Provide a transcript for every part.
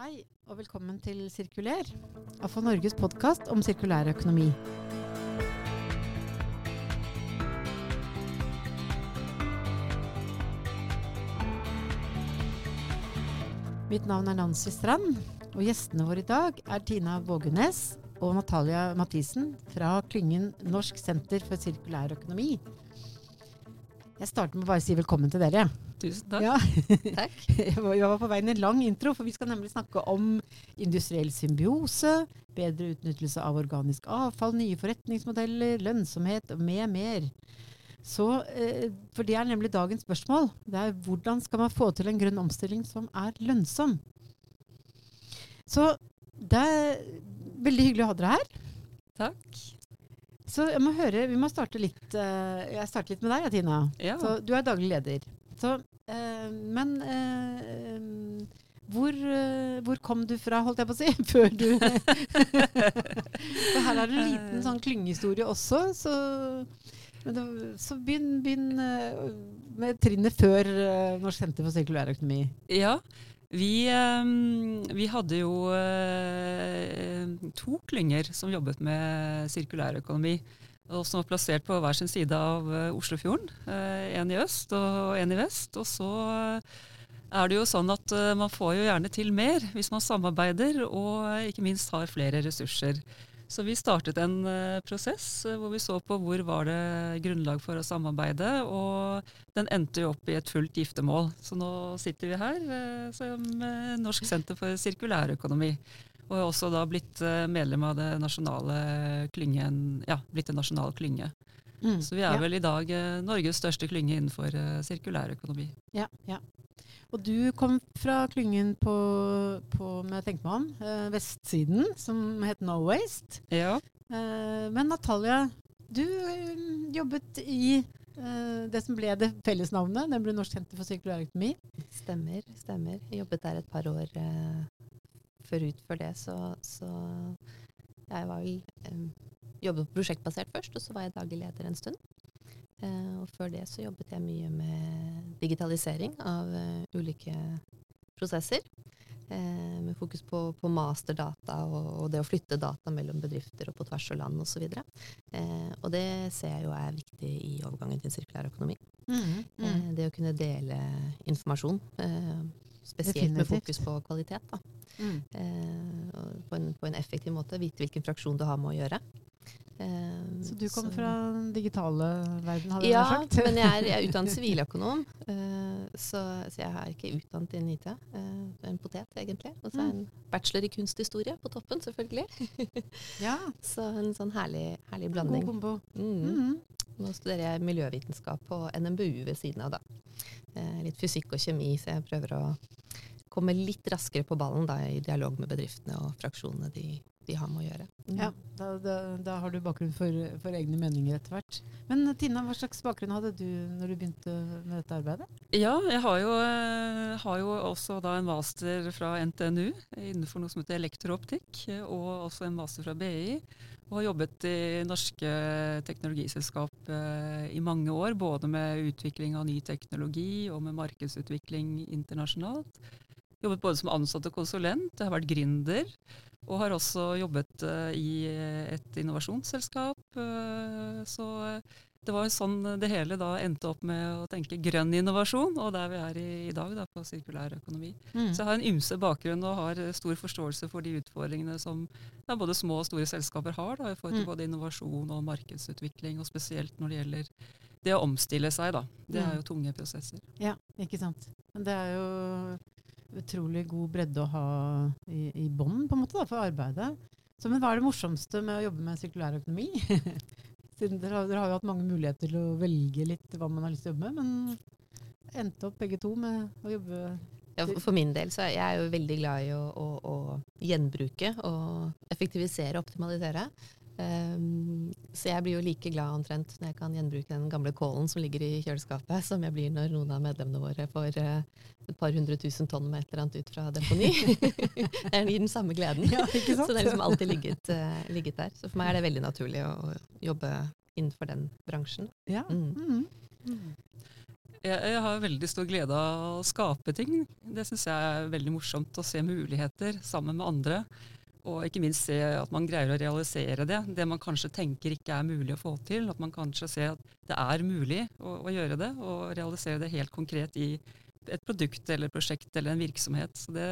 Hei, og velkommen til Sirkuler, AFO Norges podkast om sirkulær økonomi. Mitt navn er Nancy Strand, og gjestene våre i dag er Tina Vågenes og Natalia Mathisen fra klyngen Norsk senter for sirkulær økonomi. Jeg starter med å bare si velkommen til dere. Tusen takk. Ja. Takk. Jeg var på vei i en lang intro, for vi skal nemlig snakke om industriell symbiose, bedre utnyttelse av organisk avfall, nye forretningsmodeller, lønnsomhet og mer, mer. Så, eh, for det er nemlig dagens spørsmål. Det er hvordan skal man få til en grønn omstilling som er lønnsom? Så det er veldig hyggelig å ha dere her. Takk. Så jeg må høre, vi må starte litt eh, Jeg starter litt med deg, Tina. Ja. Så du er daglig leder. Så, eh, men eh, hvor, eh, hvor kom du fra, holdt jeg på å si, før du For her er det en liten sånn klyngehistorie også, så, det, så begynn, begynn eh, med trinnet før eh, Norsk senter for sirkulær økonomi. ja. Vi, eh, vi hadde jo eh, to klynger som jobbet med sirkulærøkonomi. Og som var plassert på hver sin side av eh, Oslofjorden. Én en i øst og en i vest. Og så eh, er det jo sånn at eh, man får jo gjerne til mer hvis man samarbeider og eh, ikke minst har flere ressurser. Så vi startet en eh, prosess eh, hvor vi så på hvor var det grunnlag for å samarbeide, og den endte jo opp i et fullt giftermål. Så nå sitter vi her eh, som eh, Norsk senter for sirkulærøkonomi. Og har også da blitt eh, medlem av det nasjonale klyngen, ja, blitt en nasjonal klynge. Mm. Så vi er ja. vel i dag eh, Norges største klynge innenfor sirkulær sirkulærøkonomi. Ja, ja. Og du kom fra klyngen på, på med tenk meg om, eh, vestsiden, som het No Waste. Ja. Eh, men Natalia, du eh, jobbet i eh, det som ble det fellesnavnet, nemlig Norsk senter for sirkulær økonomi. Stemmer. stemmer. Jeg jobbet der et par år eh, forut for det, så, så jeg var vel eh, jobbet prosjektbasert først, og så var jeg daglig leder en stund. Eh, og før det så jobbet jeg mye med digitalisering av eh, ulike prosesser. Eh, med fokus på, på masterdata og, og det å flytte data mellom bedrifter og på tvers av land osv. Eh, og det ser jeg jo er viktig i overgangen til sirkulær økonomi. Mm. Eh, det å kunne dele informasjon, eh, spesielt med fokus på kvalitet. Da. Mm. Eh, på, en, på en effektiv måte. Vite hvilken fraksjon du har med å gjøre. Eh, Så du kom fra den digitale verden, hadde Ja, jeg sagt? Ja, men jeg er, jeg er utdannet siviløkonom, eh, så, så jeg er ikke utdannet innen IT. En potet, egentlig. Og så er jeg en bachelor i kunsthistorie på toppen, selvfølgelig. ja, Så en sånn herlig, herlig god blanding. kombo. Mm. Mm. Nå studerer jeg miljøvitenskap på NMBU ved siden av, da. Eh, litt fysikk og kjemi, så jeg prøver å komme litt raskere på ballen da, i dialog med bedriftene og fraksjonene de, de har med å gjøre. Mm. Ja, da, da, da har du bakgrunn for, for egne meninger etter hvert. Men eh, Tina, hva slags bakgrunn hadde du når du begynte med dette arbeidet? Ja, jeg har jo, eh, har jo også da en master fra NTNU innenfor noe som heter elektrooptikk, og også en master fra BI. Og har jobbet i norske teknologiselskap eh, i mange år, både med utvikling av ny teknologi og med markedsutvikling internasjonalt. Jobbet både som ansatt og konsulent, jeg har vært gründer. Og har også jobbet eh, i et innovasjonsselskap. eh, så det var sånn det hele da endte opp med å tenke grønn innovasjon, og der vi er i, i dag, da, på sirkulær økonomi. Mm. Så jeg har en ymse bakgrunn og har eh, stor forståelse for de utfordringene som ja, både små og store selskaper har da, i forhold til Mm. både innovasjon og markedsutvikling, og spesielt når det gjelder det å omstille seg. da. Det Mm. er jo tunge prosesser. Ja, ikke sant. Det er jo utrolig god bredde å ha i, i bånn for arbeidet. Så, men hva er det morsomste med å jobbe med sirkulær økonomi? Siden dere, dere har jo hatt mange muligheter til å velge litt hva man har lyst til å jobbe med, men endte opp begge to med å jobbe Ja, for min del så er jeg jo veldig glad i å, å, å gjenbruke og effektivisere og optimalisere. Um, så jeg blir jo like glad omtrent når jeg kan gjenbruke den gamle kålen som ligger i kjøleskapet, som jeg blir når noen av medlemmene våre får uh, et par hundre tusen tonn med et eller annet ut fra deponi. det gir den samme gleden. Ja, ikke sant? Så det har liksom alltid ligget, uh, ligget der. Så for meg er det veldig naturlig å, å jobbe innenfor den bransjen. Ja. Mm. Mm. Jeg, jeg har veldig stor glede av å skape ting. Det syns jeg er veldig morsomt. Å se muligheter sammen med andre. Og ikke minst se at man greier å realisere det. Det man kanskje tenker ikke er mulig å få til. At man kanskje ser at det er mulig å, å gjøre det, og realisere det helt konkret i et produkt eller prosjekt eller en virksomhet. Så det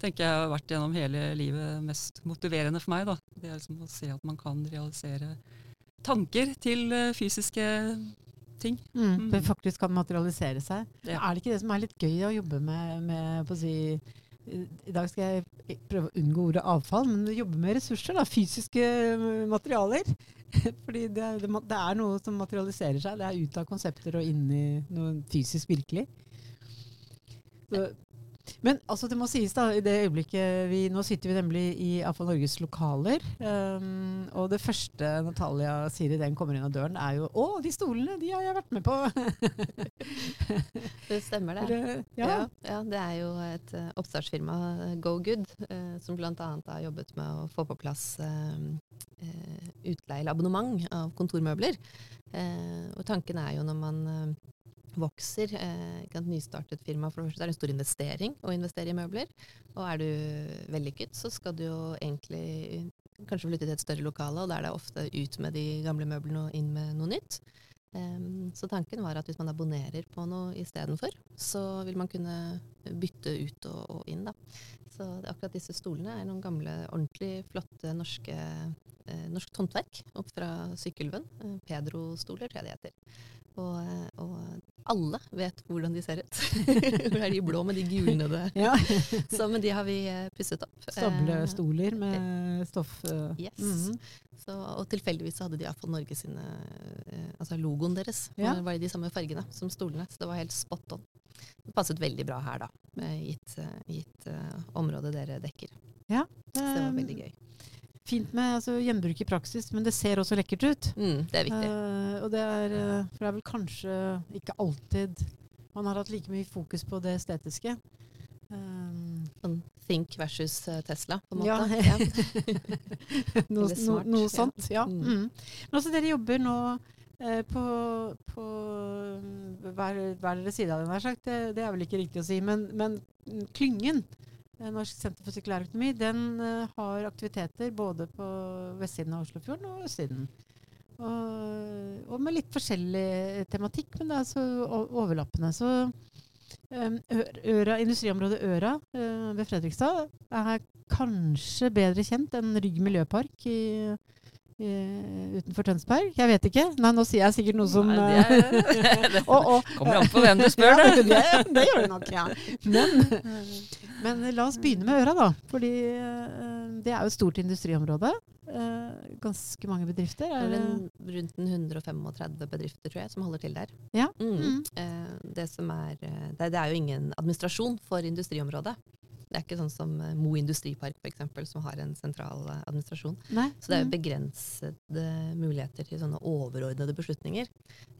tenker jeg har vært gjennom hele livet mest motiverende for meg. Da. Det er liksom å se at man kan realisere tanker til eh, fysiske ting. Mm. Det faktisk kan materialisere seg. Ja. Er det ikke det som er litt gøy å jobbe med, med på å si, I dag skal jeg prøve å unngå ordet avfall, men jobbe med ressurser. Da, fysiske eh, materialer. Fordi det, det, er noe som materialiserer seg. Det er ut av konsepter og inn i noe fysisk virkelig. Så, men altså, det må sies, da, i det øyeblikket vi Nå sitter vi nemlig i AFA Norges lokaler. Um, og det første Natalia sier idet hun kommer inn av døren, er jo 'Å, de stolene, de har jeg vært med på'. Det stemmer det. det ja. Ja, ja, det er jo et uh, oppstartsfirma, GoGood, Go Good, eh, som bl.a. har jobbet med å få på plass uh, eh, utleie eller abonnement av kontormøbler. Eh, og tanken er jo når man eh, vokser, eh, ikke et nystartet firma, for det første er en stor investering å investere i møbler. Og er du vellykket, så skal du jo egentlig kanskje flytte til et større lokale, og da er det ofte ut med de gamle møblene og inn med noe nytt. Em, så tanken var at hvis man abonnerer på noe istedenfor, så vil man kunne bytte ut og, og inn. Da. Så akkurat disse stolene er noen gamle, ordentlig flotte norske, eh, norsk håndverk opp fra Sykkylven. Eh, Pedro-stoler, tror jeg de heter. Og, eh, og alle vet hvordan de ser ut. det er de blå med de gulnede. Ja. Så, men de har vi eh, pusset opp. Eh, Stablestoler med stoff. Yes. Yes. -hmm. Så, og tilfeldigvis hadde de iallfall Norge sine eh, Altså logoen deres. Ja. Var i de samme fargene som stolene. Så det var helt spot on. Det passet veldig bra her, da. Med gitt, eh, gitt uh, området dere dekker. Ja. Så det var Eh, veldig gøy. Fint med altså, gjenbruk i praksis, men det ser også lekkert ut. Mm, det er viktig. Uh, og det er, eh, for det er vel kanskje ikke alltid man har hatt like mye fokus på det estetiske. Um, Think versus Tesla, på en måte. Ja. noe, no, noe ja. sånt. Ja. Mm. Mm. Men også dere jobber nå eh, på, på hver, hver deres side av den. Det, det er vel ikke riktig å si. Men, men klyngen, Norsk senter for sirkulærøkonomi, den eh, har aktiviteter både på vestsiden av Oslofjorden og østsiden. Og, og med litt forskjellig tematikk, men det er så overlappende. Så um, Øra, industriområdet Øra eh, ved Fredrikstad er kanskje bedre kjent enn Rygg miljøpark i, utenfor Tønsberg. Jeg vet ikke. Nei, nå sier jeg sikkert noe som Nei, eh, det er- og, Kommer an på hvem du spør, ja, det. det. Det gjør det nok, ja. Men, men la oss begynne med Øra, da. Fordi eh, det er jo et stort industriområde. Eh, ganske mange bedrifter. Er det, er rundt 135 bedrifter, tror jeg, som holder til der. Ja. Mm. Mm. Eh, det, som er, eh, det, det er jo ingen administrasjon for industriområdet. Det er ikke sånn som eh, Mo industripark, eksempel, som har en sentral eh, administrasjon. nei? Så det er jo Mm. begrensede muligheter til sånne overordnede beslutninger.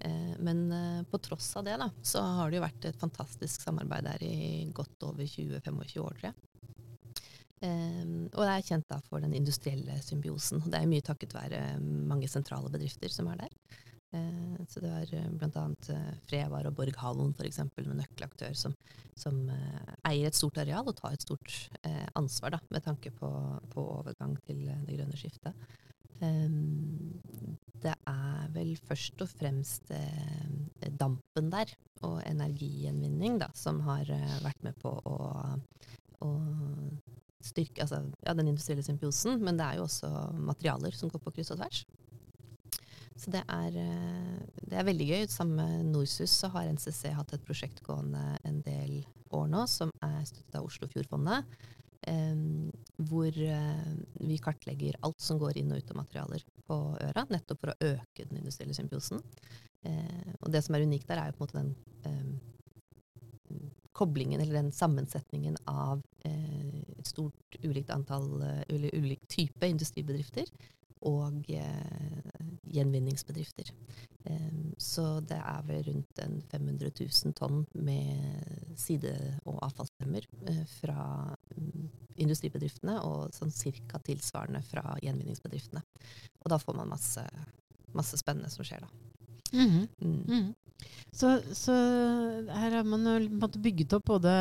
Eh, men på tross av det, da, så har det jo vært et fantastisk samarbeid der i godt over 20-25 år, tror jeg. Eh, og det er kjent da for den industrielle symbiosen. Og det er mye takket være mange sentrale bedrifter som er der. Eh, så det var bl.a. blant annet eh, Frevar og Borghallen f.eks. med nøkkelaktør, som, som eh, eier et stort areal og tar et stort eh, ansvar da, med tanke på, på overgang til eh, det grønne skiftet. Det er vel først og fremst eh, dampen der, og energigjenvinning, da, som har eh, vært med på å, å styrke altså, ja, den industrielle symbiosen, men det er jo også materialer som går på kryss og tvers. Så det er, eh, det er veldig gøy. Sammen med Norsus så har NCC hatt et prosjekt gående en del år nå, som er støttet av Oslofjordfondet. eh, hvor eh, vi kartlegger alt som går inn og ut av materialer på øra, nettopp for å øke den industrielle symbiosen. Eh, og det som er unikt der, er jo på en måte den eh, koblingen, eller den sammensetningen av eh, et stort ulikt antall, uh, ulik type industribedrifter og eh, gjenvinningsbedrifter. Så det er vel rundt en 500 000 tonn med side- og avfallsstrømmer eh, fra mm, industribedriftene, og sånn cirka tilsvarende fra gjenvinningsbedriftene. Og da får man masse, masse spennende som skjer, da. Mhm. Mm. Så, så her har man bygget opp både,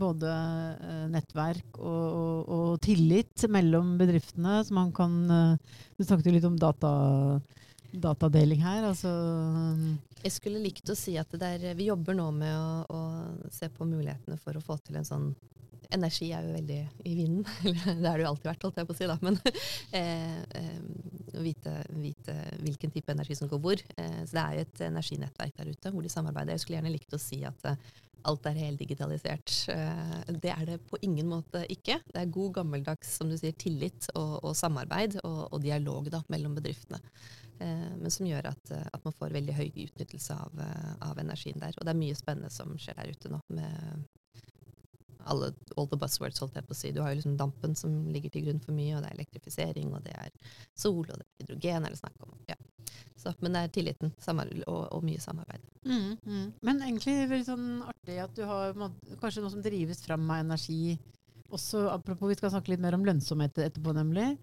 både eh, nettverk og, og, og tillit mellom bedriftene. Så man kan eh, Du snakket jo litt om data, datadeling her. Altså Jeg skulle likt å si at det er, vi jobber nå med å, å se på mulighetene for å få til en sånn Energi er jo veldig i vinden. det har det jo alltid vært, holdt jeg på å si. da, Men eh, eh, vite, vite, hvilken type energi som går hvor. Eh, så det er jo et energinettverk der ute hvor de samarbeider. Jeg skulle gjerne likt å si at alt er heldigitalisert. Eh, det er det på ingen måte ikke. Det er god gammeldags som du sier, tillit og, og samarbeid og, og, dialog da, mellom bedriftene. Men som gjør at, at, man får veldig høy utnyttelse av, av, energien der. Og det er mye spennende som skjer der ute nå, med alle, all the buzzwords, holdt jeg på å si. Du har jo liksom dampen som ligger til grunn for mye, og det er elektrifisering, og det er sol, og det er hydrogen er det snakk om. Ja. Så, men det er tilliten og, og mye samarbeid. Mm, mm. Men egentlig veldig sånn artig at du har kanskje noe som drives fram av energi. Også, apropos, Vi skal snakke litt mer om lønnsomhet etterpå, nemlig.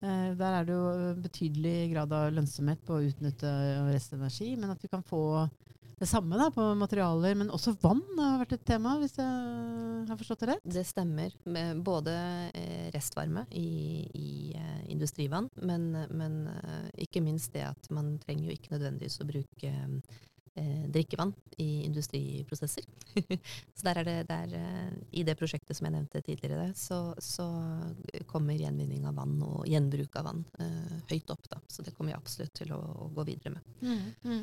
Eh, der er det jo betydelig grad av lønnsomhet på å utnytte restenergi, men at vi kan få det samme da, på materialer, men også vann har vært et tema, hvis jeg har forstått det rett? Det stemmer. Både eh, restvarme i, i uh, industrivann, men, men uh, ikke minst det at man trenger jo ikke nødvendigvis å bruke drikkevann i industriprosesser. så der er det, der, I det prosjektet som jeg nevnte tidligere, så, så kommer gjenvinning av vann og gjenbruk av vann høyt opp. Da. Så det kommer jeg absolutt til å, å gå videre med. Mm, mm.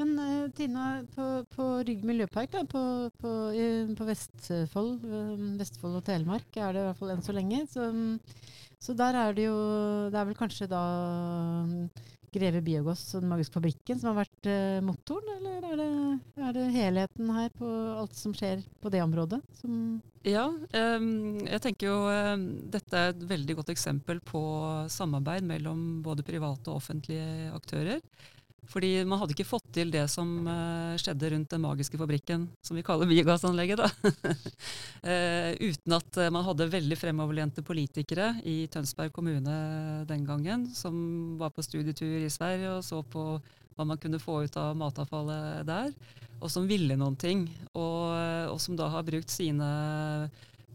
Men uh, Tina, på, på, Rygg miljøpark da, på, på, i, på Vestfold, uh, Vestfold og Telemark er det i hvert fall enn så lenge. Så, så, der er det jo Det er vel kanskje da Greve Biogass og Den magiske fabrikken som har vært uh, motoren, eller er det, er det, helheten her på alt som skjer på det området? ja, um, jeg tenker jo um, dette er et veldig godt eksempel på samarbeid mellom både private og offentlige aktører. Fordi man hadde ikke fått til det som uh, skjedde rundt den magiske fabrikken, som vi kaller biogassanlegget, da. uh, uten at uh, man hadde veldig fremoverlente politikere i Tønsberg kommune den gangen, som var på studietur i Sverige og så på hva man kunne få ut av matavfallet der, og som ville noen ting. Og, og som da har brukt sine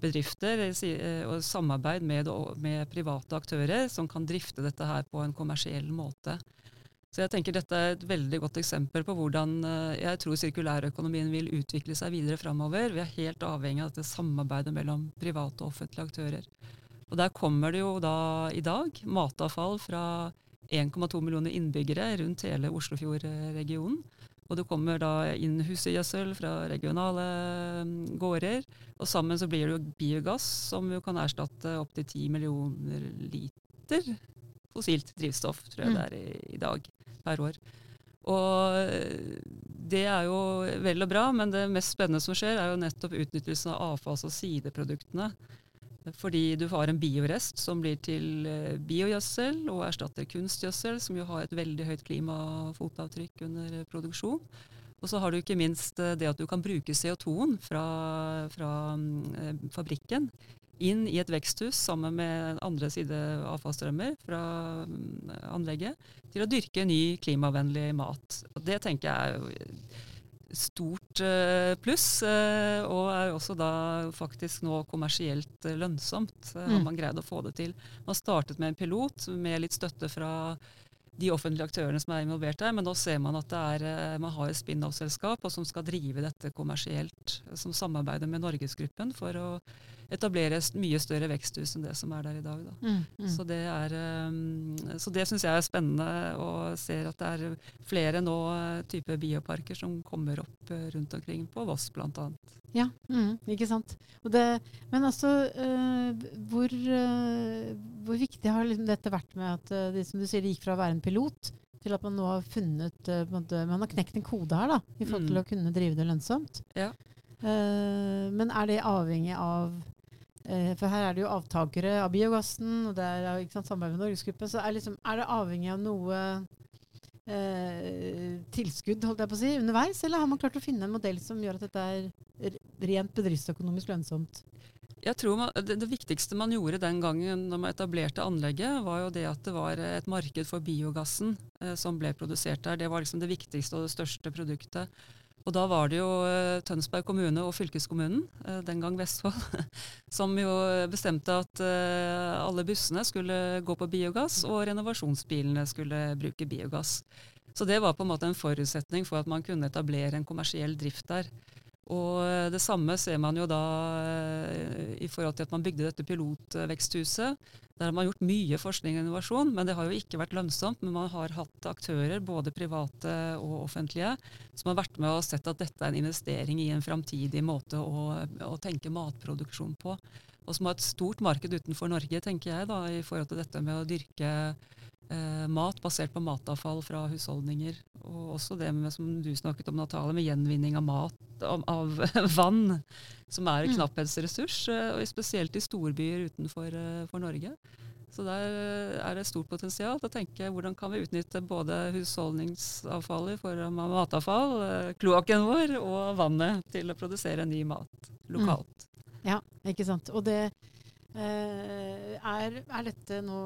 bedrifter og samarbeid med, med private aktører som kan drifte dette her på en kommersiell måte. Så jeg tenker dette er et veldig godt eksempel på hvordan eh, jeg tror sirkulærøkonomien vil utvikle seg videre framover. Vi er helt avhengig av dette samarbeidet mellom private og offentlige aktører. Og der kommer det jo da i dag matavfall fra 1,2 millioner innbyggere rundt hele Oslofjordregionen. Og det kommer da inn husgjødsel fra regionale mm, gårder. Og sammen så blir det jo biogass, som jo kan erstatte opptil 10 millioner liter fossilt drivstoff, tror jeg mm. det er i, i dag per år. Og det er jo vel og bra, men det mest spennende som skjer, er jo nettopp utnyttelsen av avfalls- og sideproduktene. Fordi du har en biorest som blir til eh, biogjødsel og erstatter kunstgjødsel, som jo har et veldig høyt klimafotavtrykk under produksjon. Og så har du ikke minst eh, det at du kan bruke CO2-en fra, fra mm, fabrikken inn i et veksthus sammen med andre side avfallsstrømmer fra mm, anlegget til å dyrke ny klimavennlig mat. Og det tenker jeg er stort eh, pluss, eh, og er også da faktisk nå kommersielt lønnsomt. Eh, har mm. man greid å få det til. Man startet med en pilot med litt støtte fra de offentlige aktørene som er involvert der, men nå ser man at er, man har et spin-off-selskap som skal drive dette kommersielt, som samarbeider med Norgesgruppen for å etablere mye større veksthus enn det som er der i dag. Mm, mm. Så det, er, så det syns jeg er spennende, og ser at det er flere nå eh, type bioparker som kommer opp eh, rundt omkring, på Voss bl.a. Ja, mm, ikke sant. Det, men altså, uh, hvor, uh, hvor, viktig har liksom dette vært med at uh, det, som du sier, det gikk fra å være en pilot til at man nå har funnet Man har knekt en kode her da, i forhold til mm. å kunne drive det lønnsomt. Ja. men er det avhengig av for her er det jo avtakere av biogassen, og det er ikke sant, samarbeid med Norgesgruppen. Så er, liksom, er, det avhengig av noe eh, tilskudd holdt jeg på å si, underveis, eller har man klart å finne en modell som gjør at dette er rent bedriftsøkonomisk lønnsomt? Jeg tror man, det, det, viktigste man gjorde den gangen når man etablerte anlegget, var jo det at det var et marked for biogassen eh, som ble produsert der. Det var liksom det viktigste og det største produktet. Og da var det jo eh, Tønsberg kommune og fylkeskommunen, eh, den gang Vestfold, som jo bestemte at eh, alle bussene skulle gå på biogass, og renovasjonsbilene skulle bruke biogass. Så det var på en måte en forutsetning for at man kunne etablere en kommersiell drift der. Og eh, det samme ser man jo da eh, i forhold til at man bygde dette pilotveksthuset. Der har man gjort mye forskning og innovasjon, men det har jo ikke vært lønnsomt. Men man har hatt aktører, både private og offentlige, som har vært med og sett at dette er en investering i en framtidig måte å, å, tenke matproduksjon på. Og som har et stort marked utenfor Norge, tenker jeg, da, i forhold til dette med å dyrke eh, mat basert på matavfall fra husholdninger. Og også det med, som du snakket om, Natale, med gjenvinning av mat, av, av vann, som er en mm. knapphetsressurs, eh, og spesielt i storbyer utenfor uh, Norge. Så der er det stort potensial til å tenke hvordan kan vi utnytte både husholdningsavfallet i form av matavfall, uh, kloakken vår og vannet til å produsere ny mat lokalt. Mm. Ja, ikke sant. Og det Eh, er, er, dette nå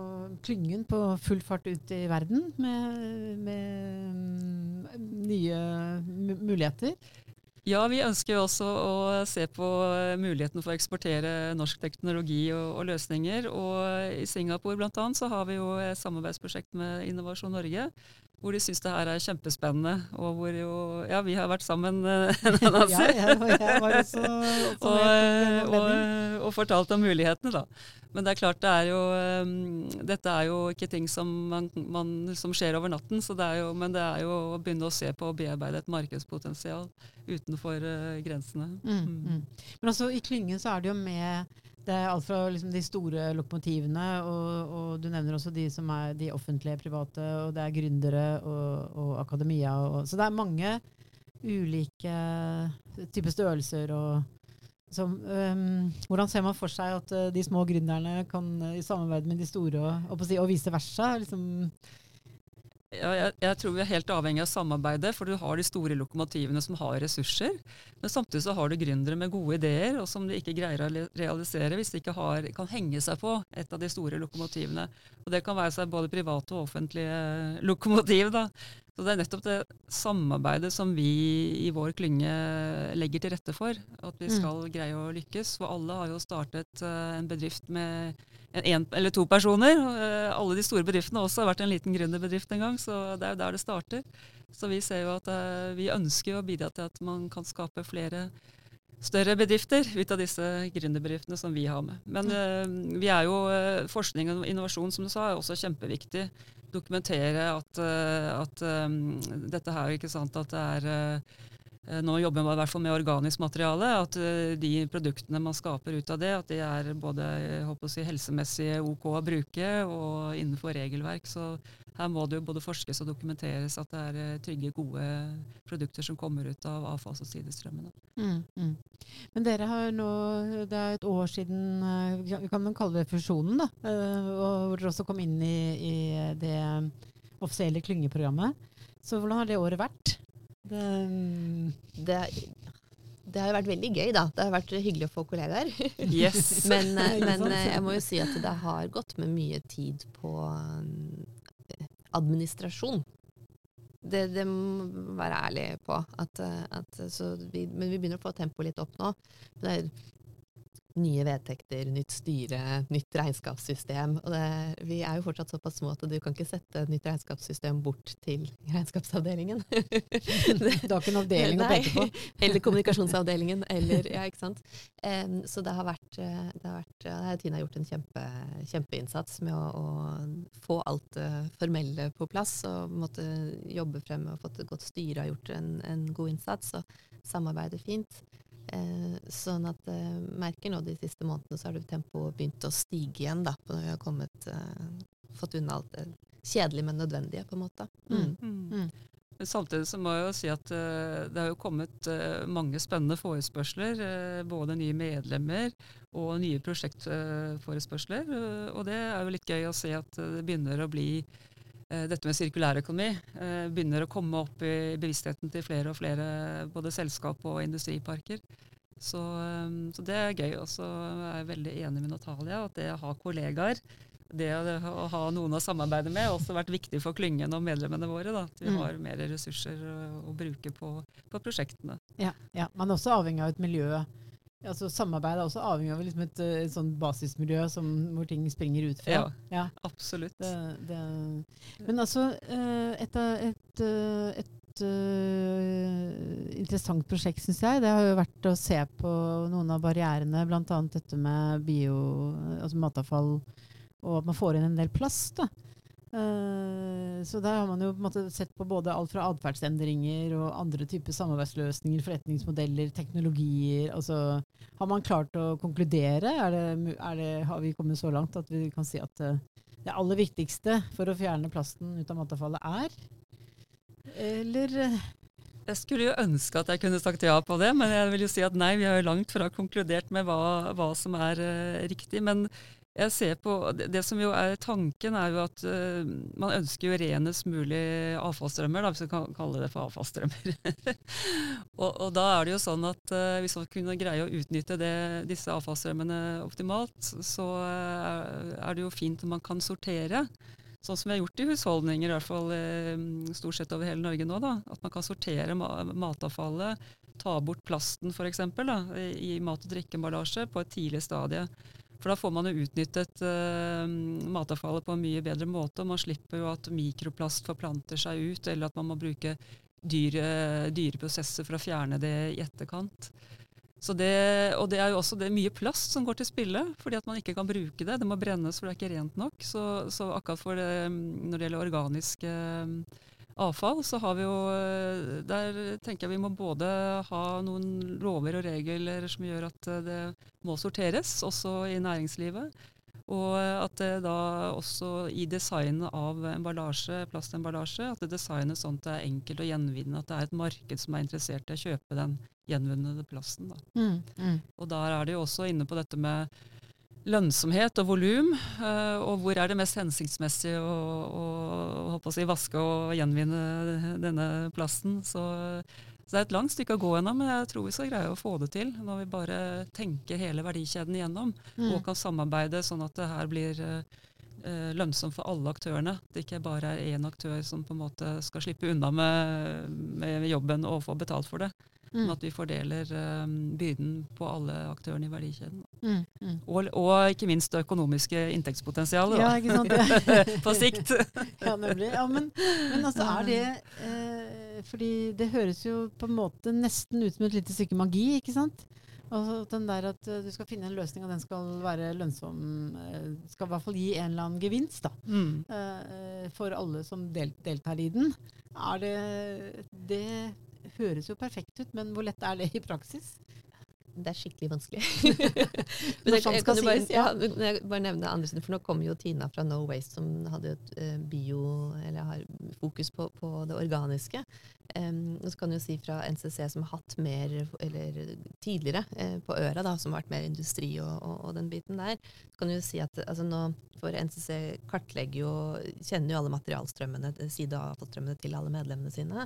klyngen på full fart ut i verden med, med mm, nye muligheter? Ja, vi ønsker jo også å se på muligheten for å eksportere norsk teknologi og, og løsninger. Og I Singapore annet, så har vi jo et samarbeidsprosjekt med Innovasjon Norge hvor de syns det her er kjempespennende. Og hvor jo Ja, vi har vært sammen, eh, ja, jeg, jeg var også, også og, og, og, fortalt om mulighetene, da. Men det er klart, det er jo um, Dette er jo ikke ting som, man, man, som skjer over natten, det jo, men det er jo å begynne å se på og bearbeide et markedspotensial utenfor uh, grensene. Mm, mm. Mm. Men altså, i klyngen så er det jo med det er alt fra liksom de store lokomotivene, og, og, du nevner også de som er de offentlige, private, og det er gründere og, og akademia. Og, så det er mange ulike typer størrelser. så, um, hvordan ser man for seg at uh, de små gründerne kan uh, i samarbeid med de store, og, og, og vice versa? liksom jeg, jeg, tror vi er helt avhengig av samarbeidet, for du har de store lokomotivene som har ressurser. Men samtidig så har du gründere med gode ideer, og som de ikke greier å realisere hvis de ikke har, kan henge seg på et av de store lokomotivene. Og Det kan være seg både private og offentlige lokomotiv. da. Så Det er nettopp det samarbeidet som vi i vår klynge legger til rette for. At vi mm. skal mm. greie å lykkes. For alle har jo startet uh, en bedrift med en eller to personer. Uh, alle de store bedriftene også har vært en liten gründerbedrift en gang, så det er jo der det starter. Så vi ser jo at uh, vi ønsker å bidra til at man kan skape flere større bedrifter ut av disse gründerbedriftene som vi har med. Men uh, vi er jo, forskning og innovasjon som du sa, er også kjempeviktig dokumentere at, uh, at um, dette her, ikke sant, at det er uh, nå jobber man i hvert fall med organisk materiale. At uh, de produktene man skaper ut av det, at de er både si, helsemessig OK å bruke og innenfor regelverk. Så her må det jo både forskes og dokumenteres at det er trygge, gode produkter som kommer ut av avfalls- og sidestrømmene. Mm, mm. Men dere har nå, det er et år siden, vi kan kalle det fusjonen, da, hvor dere også kom inn i, i det offisielle klyngeprogrammet. Så hvordan har det året vært? Det, det, det har jo vært veldig gøy, da. Det har vært hyggelig å få kollegaer. Yes. men, men jeg må jo si at det har gått med mye tid på administrasjon. Det, det må være ærlig på. At, at, vi, men vi begynner å få tempoet litt opp nå. Det er nye vedtekter, nytt styre, nytt regnskapssystem. Og det, vi er jo fortsatt såpass små at du kan ikke sette et nytt regnskapssystem bort til regnskapsavdelingen. du har ikke en avdeling å peke på? eller kommunikasjonsavdelingen, eller Ja, ikke sant. Um, så det har vært, det har vært ja, Tina har gjort en kjempe, kjempeinnsats med å, å få alt det uh, formelle på plass, og måtte jobbe frem og fått et godt styre og gjort en, en god innsats, og samarbeide fint. Eh, sånn at eh, merker nå de siste månedene så har det tempoet begynt å stige igjen, da. Når vi har kommet, eh, fått unna alt det kjedelige, men nødvendige, på en måte. Mm. Mm. Mm. Samtidig så må jeg jo si at uh, det har jo kommet uh, mange spennende forespørsler. Uh, både nye medlemmer og nye prosjektforespørsler. og det er jo litt gøy å se at det begynner å bli dette med sirkulærøkonomi begynner å komme opp i bevisstheten til flere og flere både selskap og industriparker. Så, um, så det er gøy. Og så er jeg veldig enig med Natalia at det å ha kollegaer, det å ha noen å samarbeide med, har også vært viktig for klyngen og medlemmene våre. Da, at vi Mm. har mer ressurser å, å bruke på, på prosjektene. Ja, ja. Man er også avhengig av et miljø. Altså, samarbeid er også avhengig av liksom et, eh, et sånt basismiljø som, hvor ting springer ut fra. Ja. Ja, Absolutt. det, det. Men altså, eh, et, et, eh, et interessant prosjekt, syns jeg, det har jo vært å se på noen av barrierene, bl.a. dette med bio, altså matavfall, og at man får inn en del plast. da. Eh, så der har man jo på en måte sett på både alt fra atferdsendringer og andre typer samarbeidsløsninger, forretningsmodeller, teknologier. Altså, har man klart å konkludere? Er det, er det, har vi kommet så langt at vi kan si at eh, det aller viktigste for å fjerne plasten ut av matavfallet er? Eller eh, Jeg skulle jo ønske at jeg kunne sagt ja på det, men jeg vil jo si at nei, vi har jo langt fra konkludert med hva, hva som er uh, riktig. Men jeg ser på, det, som jo er tanken, er jo at uh, man ønsker jo renest mulig avfallsstrømmer, da, hvis vi kan kalle det for avfallsstrømmer. og, og da er det jo sånn at uh, hvis man kunne greie å utnytte det, disse avfallsstrømmene optimalt, så uh, er det jo fint om man kan sortere. Sånn som vi har gjort i husholdninger, i hvert fall stort sett over hele Norge nå. da, At man kan sortere ma matavfallet, ta bort plasten f.eks. i mat- og drikkeemballasje på et tidlig stadie. For da får man jo utnyttet uh, matavfallet på en mye bedre måte. og Man slipper jo at mikroplast forplanter seg ut, eller at man må bruke dyre, dyre prosesser for å fjerne det i etterkant. Det, og det er jo også det mye plast som går til spille, fordi at man ikke kan bruke det. Det må brennes, for det er ikke rent nok. Så, så akkurat det, når det gjelder organiske eh, avfall, så har vi jo eh, Der tenker jeg vi må både ha noen lover og regler som gjør at eh, det må sorteres, også i næringslivet. Og at det da også i designet av emballasje, plastemballasje, at det designes sånn at det er enkelt å gjenvinne. At det er et marked som er interessert i å kjøpe den gjenvunne plasten. Mm, mm. Og der er det jo også inne på dette med lønnsomhet og volum. eh, og hvor er det mest hensiktsmessig å, å, å si, vaske og gjenvinne denne plasten. Så, så det er et langt stykke å gå ennå, men jeg tror vi skal greie å få det til når vi bare tenker hele verdikjeden igjennom Mm. og kan samarbeide sånn at det her blir eh, lønnsomt for alle aktørene. Det ikke bare er én aktør som på en måte skal slippe unna med, med jobben og få betalt for det. Mm. at vi fordeler um, byrden på alle aktørene i verdikjeden. Mm, mm. Og, og ikke minst det økonomiske inntektspotensialet Ja, ikke sant? på sikt. Ja, nemlig. Ja, men, men altså, er det eh, Fordi det høres jo på en måte nesten ut som et lite stykke magi, ikke sant? Altså den der at eh, du skal finne en løsning, og den skal være lønnsom eh, Skal i hvert fall gi en eller annen gevinst, da. Mm. eh, For alle som del, deltar i den. Er det Det høres jo perfekt ut, men hvor lett er det i praksis? Det er skikkelig vanskelig. Men jeg, jeg kan jo bare, ja. bare nevne andre siden, for nå kommer jo Tina fra No Waste, som hadde et eh, bio, eller har fokus på, på det organiske. Um, og så kan jeg jo si fra NCC, som har hatt mer, eller tidligere eh, på øra, da, som har vært mer industri og, og, og den biten der, så kan jeg jo si at altså nå, for NCC kartlegger jo, kjenner jo alle materialstrømmene, side- til alle medlemmene sine.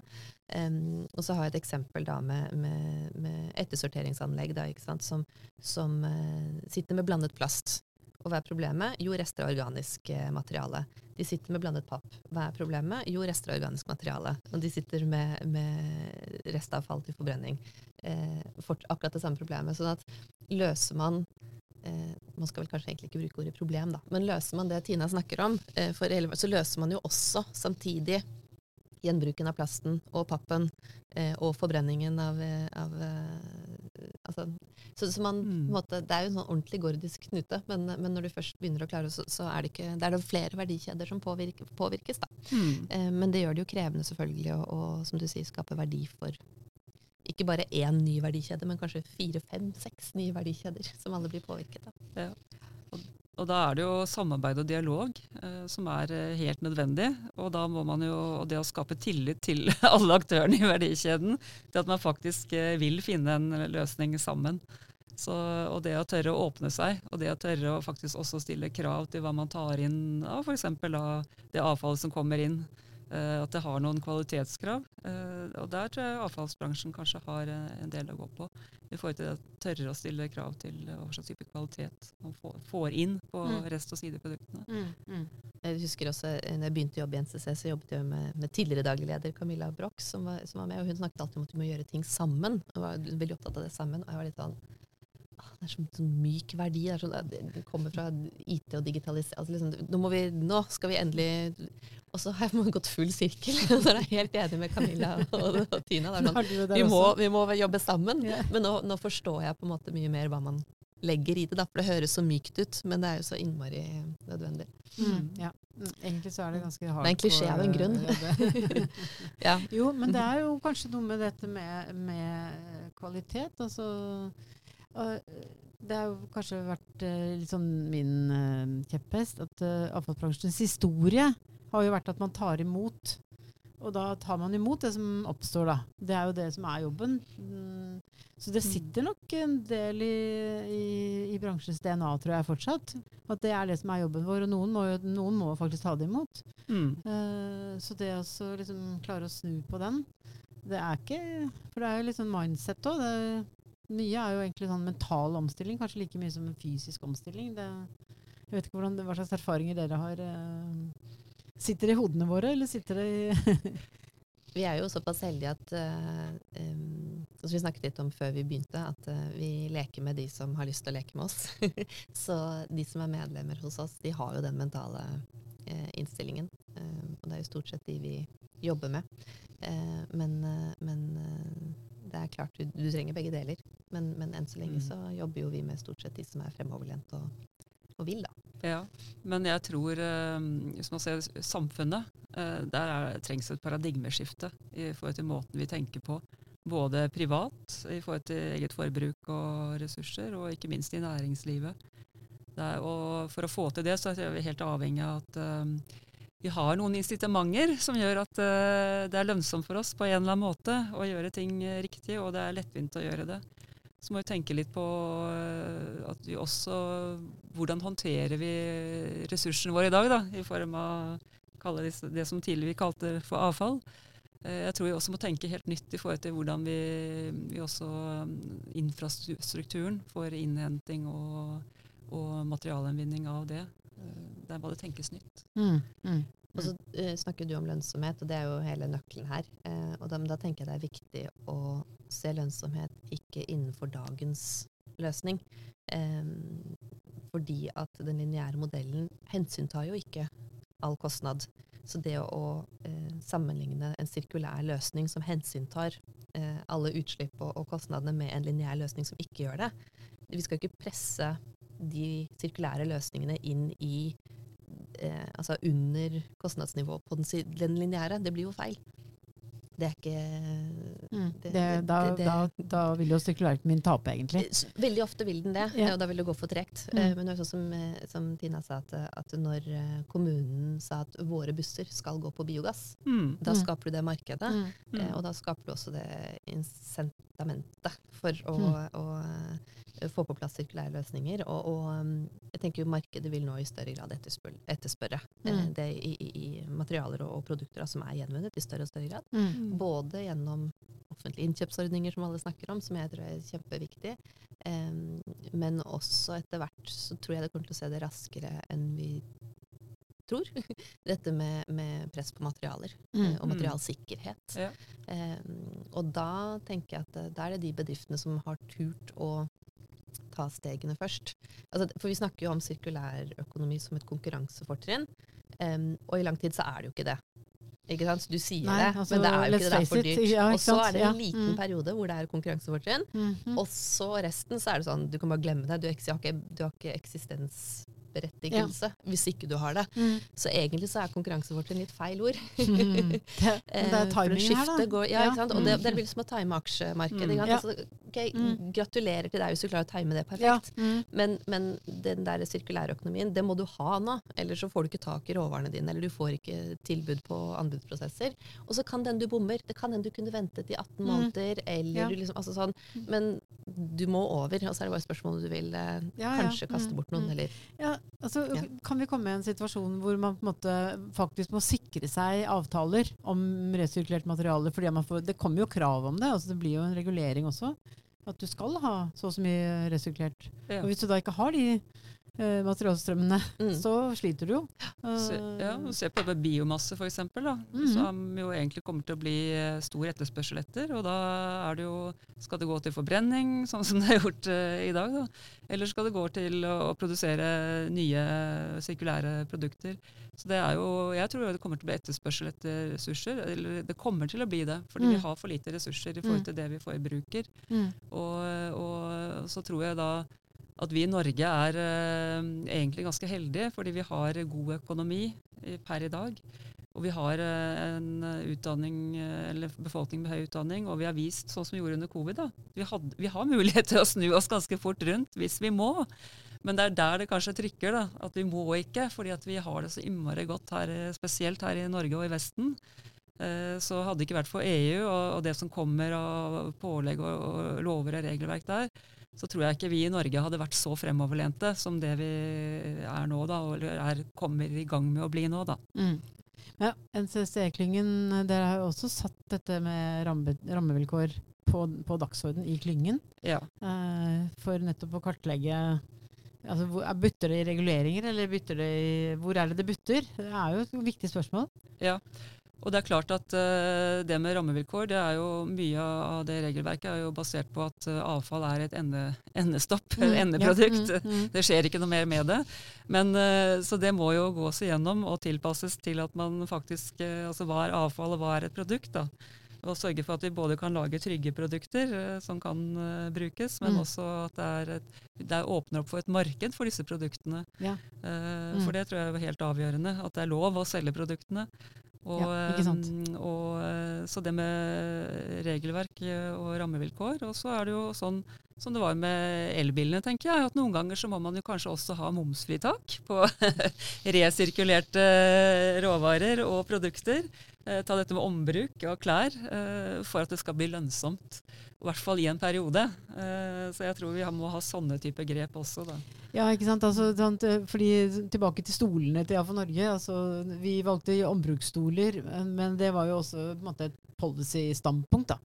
Um, og så har jeg et eksempel da med, med, med ettersorteringsanlegg da, sant, som, som uh, sitter med blandet plast. Og hva er problemet? Jo, rester av organisk eh, materiale. De sitter med blandet papp. Hva er problemet? Jo, rester av organisk materiale. Og de sitter med, med restavfall til forbrenning. Eh, fort, akkurat det samme problemet. Sånn at løser man Man skal vel kanskje egentlig ikke bruke ordet problem, da, men løser man det Tina snakker om, for så løser man jo også samtidig gjenbruken av plasten og pappen eh, og forbrenningen av, eh, av eh, altså, så, så man, Mm. måte, Det er jo en sånn ordentlig gordisk knute, men, men når du først begynner å klare, så, så er det ikke, det er det flere verdikjeder som påvirkes. påvirkes. da. Mm. Eh, men det gjør det jo krevende selvfølgelig å, å som du sier, skape verdi for ikke bare én ny verdikjede, men kanskje fire, fem, seks nye verdikjeder som alle blir påvirket av. Og da er det jo samarbeid og dialog eh, som er eh, helt nødvendig. Og da må man jo, og det å skape tillit til alle aktørene i verdikjeden, til at man faktisk eh, vil finne en løsning sammen. Så, og det å tørre å åpne seg, og det å tørre å faktisk også stille krav til hva man tar inn av f.eks. det avfallet som kommer inn. Eh, at det har noen kvalitetskrav. Eh, og der tror jeg avfallsbransjen kanskje har eh, en del å gå på. I forhold til å tørre å stille krav til hva slags type kvalitet man får, inn på Mm. rest- og sideproduktene. Mm, mm. Jeg husker også, når jeg begynte å jobbe i NCC, så jobbet jeg med, med tidligere daglig leder Camilla Broch, som var, som var med. og Hun snakket alltid om at vi må gjøre ting sammen. Hun var veldig opptatt av det sammen. Og jeg var litt sånn Det er sånn myk verdi. Det, er sånn, det kommer fra IT og digitalisering. Altså liksom, nå, må vi, nå skal vi endelig Og så har jeg gått full sirkel. Så er jeg helt enig med Camilla og, og Tina. Det er sånn, vi, må, vi må jobbe sammen. Men nå, nå forstår jeg på en måte mye mer hva man legger i det. Da, for det høres så mykt ut, men det er jo så innmari nødvendig. Mm, ja. Mm, Egentlig så er det ganske hardt. Det er en klisjé av en grunn. Ja. jo, men det er jo kanskje noe med dette med, med kvalitet. Altså øh, Det har jo kanskje vært øh, litt sånn min øh, kjepphest at avfallsbransjens historie har jo vært at man tar imot. Og da tar man imot det som oppstår, da. Det er jo det som er jobben. Mm. Så det sitter nok en del i, i, i bransjens DNA, tror jeg fortsatt. At det er det som er jobben vår. Og noen må, jo, noen må faktisk ta det imot. Mm. Uh, så det å liksom klare å snu på den, det er ikke For det er jo litt sånn mindset òg. Mye er jo egentlig sånn mental omstilling, kanskje like mye som en fysisk omstilling. Det, jeg vet ikke hvordan, hva slags erfaringer dere har. eh, sitter det i hodene våre, eller sitter det i Vi er jo såpass heldige at uh, um, som vi snakket litt om før vi begynte, at uh, vi leker med de som har lyst til å leke med oss. så de som er medlemmer hos oss, de har jo den mentale uh, innstillingen. Og det er jo stort sett de vi jobber med. Men men det er klart du, du trenger begge deler. Men, men enn så lenge Mm. så jobber jo vi med stort sett de som er fremoverlent og, og vil, da. Ja, men jeg tror, eh, hvis man ser samfunnet, eh, der er, trengs et paradigmeskifte i forhold til måten vi tenker på. Både privat, i forhold til eget forbruk og ressurser, og ikke minst i næringslivet. Det er, og for å få til det, så er vi helt avhengig av at eh, vi har noen incitamenter som gjør at eh, det er lønnsomt for oss på en eller annen måte å gjøre ting riktig, og det er lettvint å gjøre det. Så må vi tenke litt på eh, at vi også Hvordan håndterer vi ressursene våre i dag, da, i form av det, som tidligere vi kalte for avfall. Eh, Jeg tror vi også må tenke helt nytt i forhold til hvordan vi, vi også Infrastrukturen for innhenting og, og materialgjenvinning av det. Eh, Der må det tenkes nytt. mm, mm. Og så uh, snakker du om lønnsomhet, og det er jo hele nøkkelen her. Uh, og da, men da tenker jeg det er viktig å se lønnsomhet ikke innenfor dagens løsning. Eh, fordi at den lineære modellen hensyntar jo ikke all kostnad. Så det å, å eh, sammenligne en sirkulær løsning som hensyntar eh, alle utslipp og, og kostnadene med en lineær løsning som ikke gjør det Vi skal ikke presse de sirkulære løsningene inn i eh, altså under kostnadsnivået på den, den lineære. Det blir jo feil. Det er ikke Mm. det- Det, da, det- da, da vil jo sirkulærøkonomien tape, egentlig. Veldig ofte vil den det, Ja. eh, og da vil det gå for tregt. Mm. Eh, Men det er også som, eh, som Tina sa, at, at når eh, kommunen sa at våre busser skal gå på biogass, Mm. da Mm. skaper du det markedet. Mm. Mm. Eh, og da skaper du også det incitamentet for å, å, eh, få på plass sirkulære løsninger. Og, og jeg tenker jo markedet vil nå i større grad etterspørre, etterspørre eh, Mm. det i, i, materialer og, og produkter som er gjenvunnet i større og større grad. Mm. Både gjennom offentlige innkjøpsordninger, som alle snakker om, som jeg tror er kjempeviktig. um, men også etter hvert så tror jeg det kommer til å se det raskere enn vi tror. Dette med, med press på materialer Mm. eh, og materialsikkerhet. Ja. Um, og da tenker jeg at eh, da er det de bedriftene som har turt å ta stegene først. Altså, for vi snakker jo om sirkulærøkonomi som et konkurransefortrinn, um, og i lang tid så er det jo ikke det. Ikke sant? Så Du sier Nei, det, altså, men det er jo ikke det. Det er for dyrt. Ja, og så er det en liten ja. periode hvor det er konkurransefortrinn. Mhm. Og så resten så er det sånn, du kan bare glemme det. Du, har ikke, du har ikke eksistensberettigelse hvis ikke du har det. Mm. Så egentlig så er konkurransefortrinn litt feil ord. Mm. Det, det Eh, er timing timingen her, da. Går, ja, Ja. Og det, Mm. det er vel som å time aksjemarkedet. Mm. Ja. Altså, okay, Mm. Gratulerer til deg hvis du klarer å time det Ja. perfekt. Men, men den der sirkulærøkonomien, det må du ha nå. Ellers så får du ikke tak i råvarene dine, eller du får ikke tilbud på anbudsprosesser. Og så kan den du bommer. Det kan hende du kunne ventet i 18 Mm. måneder, eller Ja. du liksom, altså sånn. Men du må over, og så er det bare spørsmål om du vil eh, Ja, ja. kanskje kaste Mm. bort noen, eller Ja, Altså, Ja. Kan vi komme i en situasjon hvor man på en måte faktisk må sikre seg avtaler om resirkulert materiale? fordi man får, Det kommer jo krav om det. altså Det blir jo en regulering også. At du skal ha så og så mye resirkulert. Ja. Og hvis du da ikke har de eh, materialstrømmene, Mm. så sliter du jo. Se, ja, Eh, se på det med biomasse f.eks., Mhm. som jo egentlig kommer til å bli eh, stor etterspørsel etter. Og da er det jo, skal det gå til forbrenning, sånn som det er gjort eh, i dag. Da. Eller skal det gå til å, å produsere nye sirkulære produkter. Så det er jo, jeg tror det kommer til å bli etterspørsel etter ressurser. Eller det kommer til å bli det, fordi Mm. vi har for lite ressurser i forhold Mm. til det vi forbruker. mm. Og, og så tror jeg da at vi i Norge er eh, egentlig ganske heldige, fordi vi har god økonomi per i dag. Og vi har eh, en eh, befolkning med høy utdanning, og vi har vist, sånn som vi gjorde under covid, da. Vi, had, vi har mulighet til å snu oss ganske fort rundt hvis vi må. Men det er der det kanskje trykker, da. At vi må ikke, fordi vi har det så innmari godt her, eh, spesielt her i Norge og i Vesten. Eh, Så hadde det ikke vært for EU og, det som kommer av pålegg og, lover og regelverk der, så tror jeg ikke vi i Norge hadde vært så fremoverlente som det vi er nå, da, eller er, kommer i gang med å bli nå. da. Mm. Ja, NCC-klyngen, dere har jo også satt dette med ramme, rammevilkår på, på dagsorden i klyngen. Ja. eh, for nettopp å kartlegge altså, hvor, Butter det i reguleringer, eller bytter det i, hvor er det det butter? Det er jo et viktig spørsmål. Og det er klart at eh, det med rammevilkår, det er jo mye av det regelverket er jo basert på at eh, avfall er et ende, endestopp, Mm, endeprodukt. ja, mm, mm. Det skjer ikke noe mer med det. Men, eh, så det må jo gås igjennom og tilpasses til at man faktisk Altså hva er avfall, og hva er et produkt? da? Og sørge for at vi både kan lage trygge produkter som kan uh, brukes, men Mm. også at det, er et, det er åpner opp for et marked for disse produktene. Ja. Uh, Mm. For det tror jeg er helt avgjørende. At det er lov å selge produktene. Og, Ja, ikke sant. eh, og, så det med regelverk eh, og rammevilkår. Og så er det jo sånn som det var med elbilene, tenker jeg. At noen ganger så må man jo kanskje også ha momsfritak på resirkulerte råvarer og produkter. Eh, ta dette med ombruk av klær eh, for at det skal bli lønnsomt. I hvert fall i en periode. Eh, så jeg tror vi må ha sånne type grep også. da. Ja, ikke sant? Altså, eh, fordi Tilbake til stolene til AFO Norge. Altså, vi valgte ombruksstoler, men- men det var jo også måte et policy-standpunkt. da.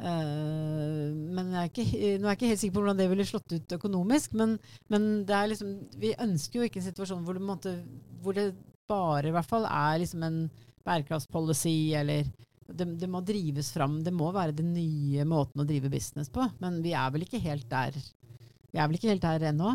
Eh, men jeg er ikke, nå er jeg ikke helt sikker på hvordan det ville slått ut økonomisk. Men, men liksom, vi ønsker jo ikke en situasjon hvor det, måte, hvor det bare i hvert fall er liksom en bærekraftspolicy, eller det, det må drives fram. Det må være den nye måten å drive business på. Men vi er vel ikke helt der. Vi er vel ikke helt der ennå.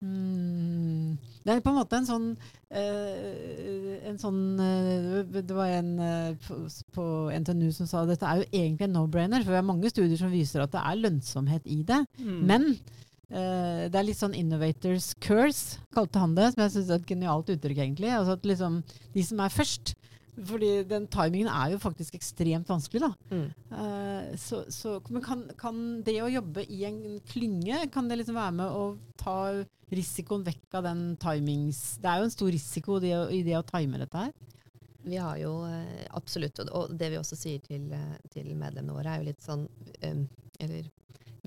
Mm. Det er på en måte en sånn eh, En sånn eh, Det var en eh, på, NTNU som sa dette er jo egentlig en no-brainer, for vi har mange studier som viser at det er lønnsomhet i det. Mm. Men eh, det er litt sånn innovators curse, kalte han det, som jeg syns er et genialt uttrykk, egentlig. Altså at liksom de som er først fordi den timingen er jo faktisk ekstremt vanskelig, da. Mm. Uh, så, så, men kan, kan det å jobbe i en klynge, kan det liksom være med å ta risikoen vekk av den timings... Det er jo en stor risiko det, i det å time dette her. Vi har jo eh, absolutt, og- det vi også sier til, eh, til medlemmene våre, er jo litt sånn Eller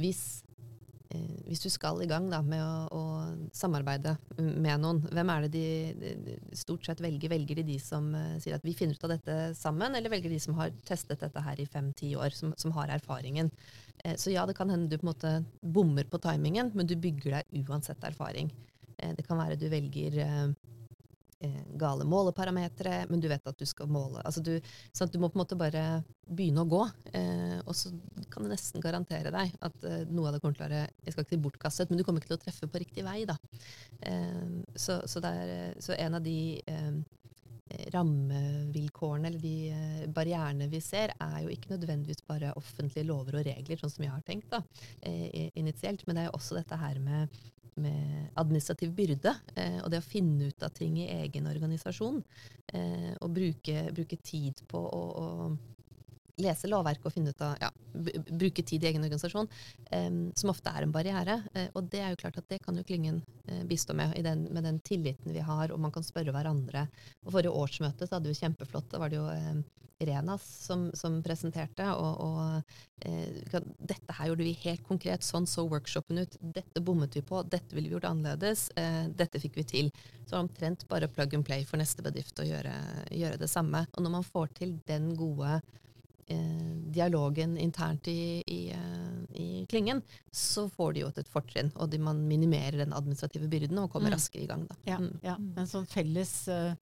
hvis, hvis du skal i gang da, med å, å samarbeide med noen, hvem er det de, de stort sett velger? Velger de de som uh, sier at vi finner ut av dette sammen, eller velger de som har testet dette her i fem-ti år, som, som har erfaringen? Uh, så ja, det kan hende du på en måte bommer på timingen, men du bygger deg uansett erfaring. Uh, det kan være du velger eh, eh, gale måleparametere, men du vet at du skal måle. Altså du, sånn du må på en måte bare begynne å gå, eh, og så kan jeg nesten garantere deg at eh, noe av det kommer til å være jeg skal ikke si bortkastet, men du kommer ikke til å treffe på riktig vei. da. Eh, så, så, det er, eh, så en av de eh, rammevilkårene eller de eh, barrierene vi ser, er jo ikke nødvendigvis bare offentlige lover og regler, sånn som jeg har tenkt da, eh, initielt, men det er jo også dette her med med administrativ byrde, eh, og det å finne ut av ting i egen organisasjon. Eh, og bruke, bruke tid på å, å lese lovverket og finne ut av, ja, bruke tid i egen organisasjon, um, som ofte er en barriere. Uh, og det er jo klart at det kan jo Klyngen uh, bistå med, den, med den tilliten vi har, og man kan spørre hverandre. Og Forrige årsmøte så hadde vi kjempeflott. Da var det jo um, Renas som, som, presenterte. Og, og eh, dette her gjorde vi helt konkret. Sånn så workshopen ut. Dette bommet vi på. Dette ville vi gjort annerledes. dette fikk vi til. Så omtrent bare plug and play for neste bedrift å gjøre, gjøre det samme. Og når man får til den gode eh, dialogen internt i, i, eh, i, klyngen, så får de jo et fortrinn. Og de, man minimerer den administrative byrden og kommer mm. raskere i gang. Da. Ja, mm. ja, en sånn felles uh,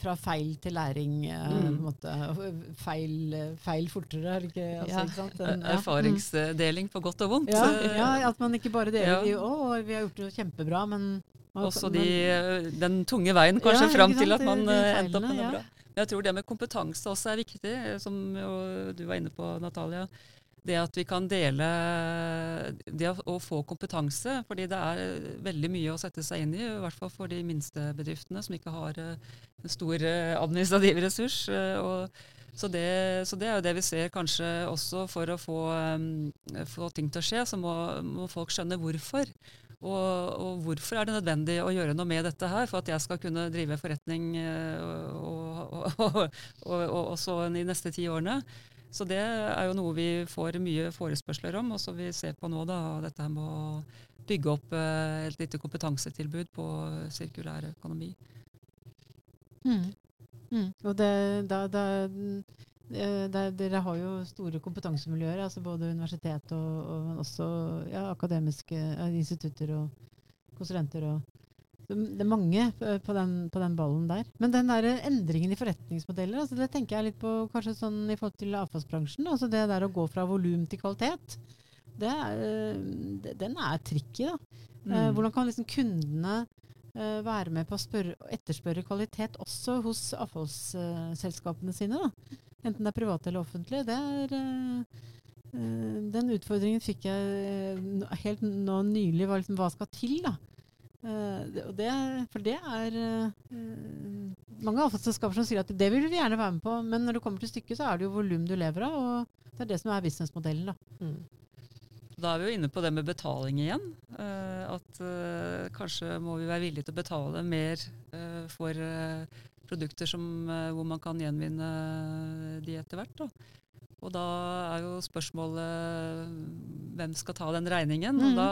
fra feil til læring. Uh, mm. feil, feil, fortere, er ikke, altså, ja. Den, ja. Erfaringsdeling på godt og vondt. Ja, ja, at man ikke bare deler i 'å, vi har gjort det kjempebra', men også de, den tunge veien kanskje fram til at man endte opp med noe bra. Jeg tror det med kompetanse også er viktig, som du var inne på, Natalia. Det at vi kan dele det å få kompetanse. fordi det er veldig mye å sette seg inn i, i hvert fall for de minste bedriftene som ikke har eh, en stor eh, administrativ ressurs. Eh, og så det, så det, er jo det vi ser kanskje også for å få, få ting til å skje, så må, må folk skjønne hvorfor. Og, og, hvorfor er det nødvendig å gjøre noe med dette her for at jeg skal kunne drive forretning eh, og, og, og også de neste ti årene? Så det er jo noe vi får mye forespørsler om, og så vi ser på nå da, dette med å bygge opp eh, et lite kompetansetilbud på sirkulær økonomi. Mm. Mm. Og det, da, da Eh, der, dere har jo store kompetansemiljøer, altså både universitet og, og også ja, akademiske institutter og konsulenter. Og, det er mange på den, på den, ballen der. Men den der endringen i forretningsmodeller, altså det tenker jeg litt på kanskje sånn i forhold til avfallsbransjen. altså Det der å gå fra volum til kvalitet, det er, den er tricky. da. Eh, mm. Hvordan kan liksom kundene være med på å spørre, etterspørre kvalitet også hos avfallsselskapene sine? da? enten det er private eller offentlige, det er Den utfordringen fikk jeg helt nå nylig. Var liksom, hva skal til, da? Uh, det, for det er mange avfallsselskaper som sier at det vil vi gjerne være med på, men når det kommer til stykket, så er det jo volum du lever av, og det er det som er businessmodellen. Da. Mm. Da er vi jo inne på det med betaling igjen. at kanskje må vi være villige til å betale mer for produkter som, eh, hvor man kan gjenvinne de etter hvert. Da. Og da er jo spørsmålet hvem skal ta den regningen? Mm. Og da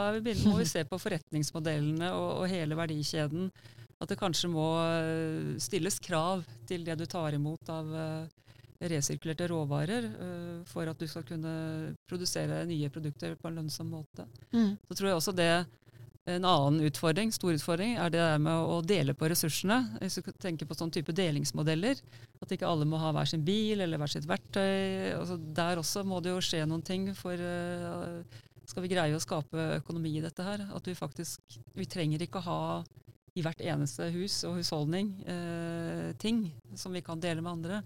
må vi se på forretningsmodellene og, og, hele verdikjeden. At det kanskje må eh, stilles krav til det du tar imot av uh, resirkulerte råvarer for at du skal kunne produsere nye produkter på en lønnsom måte. Mm. Så tror jeg også det en annen utfordring, stor utfordring er det der med å dele på ressursene. Hvis du tenker på sånn type delingsmodeller, at ikke alle må ha hver sin bil eller hver sitt verktøy. Altså der også må det jo skje noen ting for uh, Skal vi greie å skape økonomi i dette her? At vi faktisk Vi trenger ikke å ha i hvert eneste hus og husholdning eh, ting som vi kan dele med andre.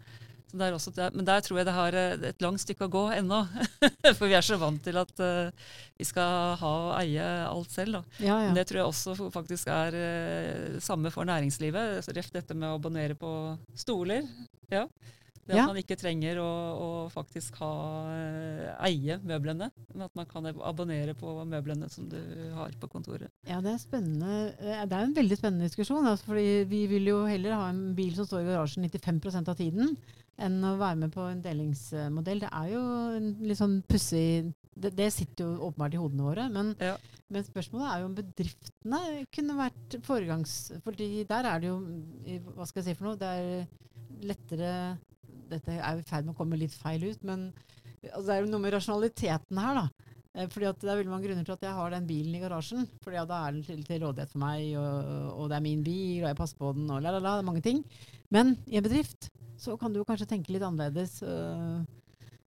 Der men der tror jeg det har eh, et langt stykke å gå ennå. For vi er så vant til at uh, vi skal ha og eie alt selv. Ja, ja. Men det tror jeg også faktisk er uh, samme for næringslivet. Ref dette med å abonnere på stoler. Ja. Det at ja. man ikke trenger å, å faktisk ha, eie møblene, men at man kan abonnere på møblene som du har på kontoret. Ja, Det er spennende. Det er en veldig spennende diskusjon. Altså, fordi Vi vil jo heller ha en bil som står i garasjen 95% av tiden, enn å være med på en delingsmodell. Det er jo en litt sånn pussig det, det, sitter jo åpenbart i hodene våre. Men, ja. men, spørsmålet er jo om bedriftene kunne vært foregangs... fordi der er det jo Hva skal jeg si for noe? Det er lettere Dette er i ferd med å komme litt feil ut, men altså, det er jo noe med rasjonaliteten her, da. Fordi at Det er veldig mange grunner til at jeg har den bilen i garasjen. fordi Da er den til, til rådighet for meg, og, og, det er min bil, og jeg passer på den, og la, la, la. Mange ting. Men i en bedrift så kan du kanskje tenke litt annerledes.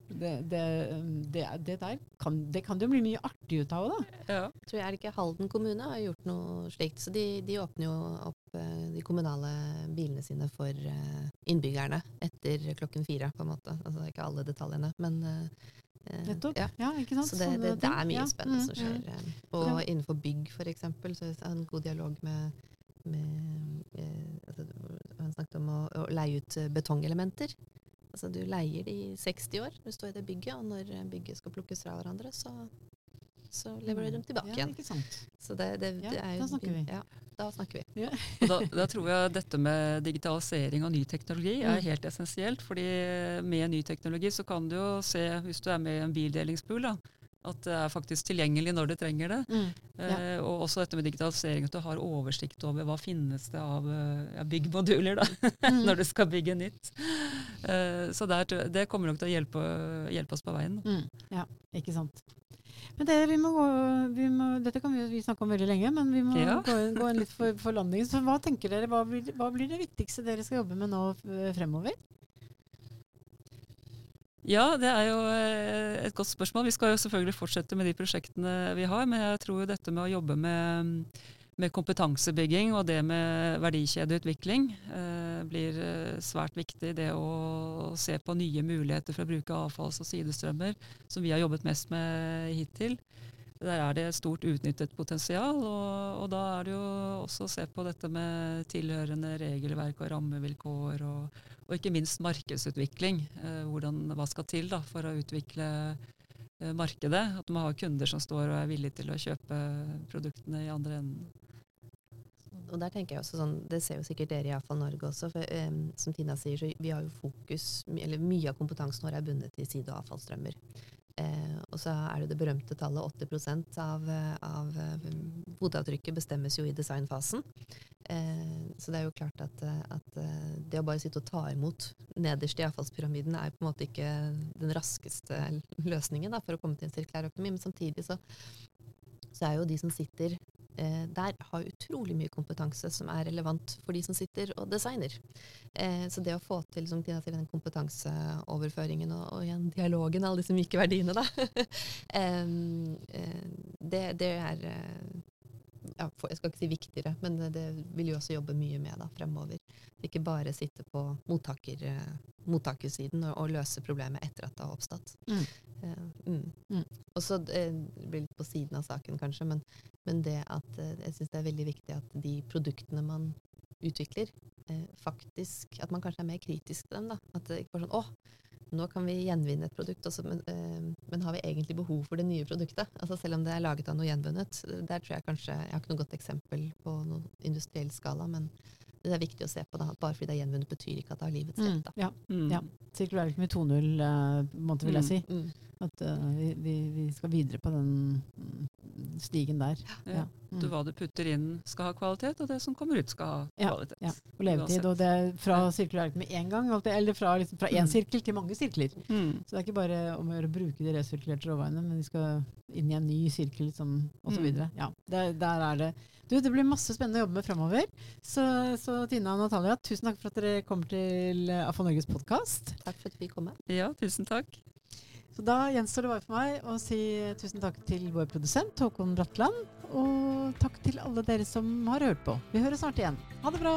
Det, det, det, det der kan, det kan det bli mye artig ut av. da. Ja. Tror jeg er det ikke Halden kommune har gjort noe slikt. Så de, de åpner jo opp eh, de kommunale bilene sine for eh, innbyggerne etter klokken fire, på en måte. Altså ikke alle detaljene, men Nettopp. Ja. ja. ikke sant? Så det, det, det er mye ja. spennende mm, som skjer. Ja. Og innenfor bygg, eksempel, så er det en god dialog med, med altså, Han snakket om å, å, leie ut betongelementer. Altså du leier de i 60 år når du står i det bygget, og når eh, bygget skal plukkes fra hverandre, så, så leverer du dem tilbake Ja, igjen. ikke sant. Så det, det, Ja, det er jo da snakker vi. Ja, da snakker vi. Ja. da, da tror jeg dette med digitalisering og ny teknologi er Mm. helt essensielt. fordi med ny teknologi så kan du jo se, hvis du er med i en bildelingspool, da, at det er faktisk tilgjengelig når du trenger det. Mm. Ja. Eh, og også dette med digitalisering, at du har oversikt over hva finnes det av eh, ja, byggmoduler da, Mm. når du skal bygge nytt. Eh, så der, det kommer nok til å hjelpe, hjelpe oss på veien. Mm. Ja, ikke sant. Men det, vi må gå, vi må, dette kan vi, vi snakke om veldig lenge, men vi må Ja. gå, gå inn litt for, for landing. Så hva tenker dere, hva blir, hva blir det viktigste dere skal jobbe med nå eh, fremover? Ja, det er jo eh, et godt spørsmål. Vi skal jo selvfølgelig fortsette med de prosjektene vi har, men jeg tror jo dette med å jobbe med, med kompetansebygging og det med verdikjedeutvikling eh, blir eh, svært viktig. Det å se på nye muligheter for å bruke avfalls- og sidestrømmer, som vi har jobbet mest med hittil. Der er det et stort utnyttet potensial, og, og da er det jo også å se på dette med tilhørende regelverk og rammevilkår, og, og ikke minst markedsutvikling. Eh, hvordan, hva skal til da, for å utvikle eh, markedet? At man har kunder som står og er villige til å kjøpe produktene i andre enden. Og der tenker jeg også sånn, Det ser jo sikkert dere i Avfall Norge også. for um, Som Tina sier, så vi har jo fokus, eller mye av kompetansen vår er bundet til side- og avfallsstrømmer. Eh, og så er det det berømte tallet 80 av, eh, av eh, fotavtrykket bestemmes jo i designfasen. Eh, så det er jo klart at, eh, at eh, det å bare sitte og ta imot nederst i avfallspyramiden er på en måte ikke den raskeste løsningen da, for å komme til en sirkulær økonomi. Men samtidig så, så er jo de som sitter eh, der har utrolig mye kompetanse som er relevant for de som sitter og designer. Eh, så det å få til som Tina sier, den kompetanseoverføringen og, og igjen dialogen, alle disse myke verdiene, da, eh, det, det er eh, ja, Jeg skal ikke si viktigere, men det, det vil vi også jobbe mye med da, fremover. Ikke bare sitte på mottaker, eh, mottakersiden og, og løse problemet etter at det har oppstått. Mm. Uh, mm. Mm. Og så eh, det blir litt på siden av saken, kanskje, men, men det at eh, jeg syns det er veldig viktig at de produktene man utvikler, eh, faktisk At man kanskje er mer kritisk til dem. da. At det ikke bare sånn Å, nå kan vi gjenvinne et produkt, også, men, eh, men har vi egentlig behov for det nye produktet? Altså Selv om det er laget av noe gjenvunnet. Der tror jeg kanskje Jeg har ikke noe godt eksempel på noen industriell skala, men det er viktig å se på Da. at Bare fordi det er gjenvunnet, betyr ikke at det har livets Mm. rett. da. Ja, Mm. Ja. sirkulærøkonomi 2.0, eh, på en måte vil jeg si. Mm. At uh, vi, vi, vi skal videre på den mm, stigen der. Ja. Mm. Du, hva du putter inn skal ha kvalitet, og det som kommer ut skal ha kvalitet. ja. Og levetid. Uansett. Og det er fra sirkulærøkonomi én gang, eller fra, liksom, fra én Mm. sirkel til mange sirkler. Mm. Så det er ikke bare om å gjøre å bruke de resirkulerte råvarene, men vi skal inn i en ny sirkel liksom, og så Mm. videre. Ja, der, der er det. Du, det blir masse spennende å jobbe med fremover. Så, så Tina og Natalia, tusen takk for at dere kommer til AFA Norges podkast. Takk for at vi kom med. Ja, tusen takk. Så da gjenstår det bare for meg å si tusen takk til vår produsent Håkon Bratland, og takk til alle dere som har hørt på. Vi høres snart igjen. Ha det bra!